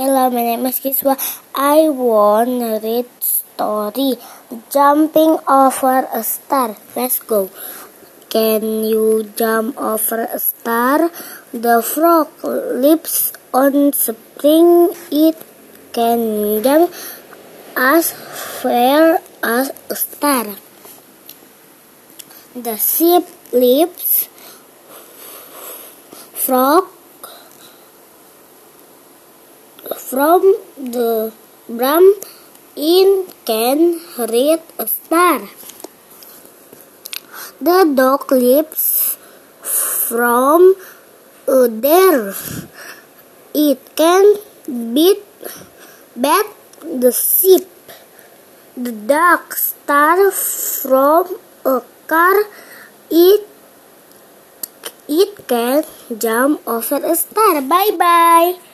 Hello, my name is Kiswah. I want to read story Jumping Over a Star. Let's go. Can you jump over a star? The frog leaps on spring. It can jump as far as a star. The sheep leaps frog from the bram in can read a star. The dog leaps from a dare. It can beat bat the sheep. The duck star from a car. It it can jump over a star. Bye bye.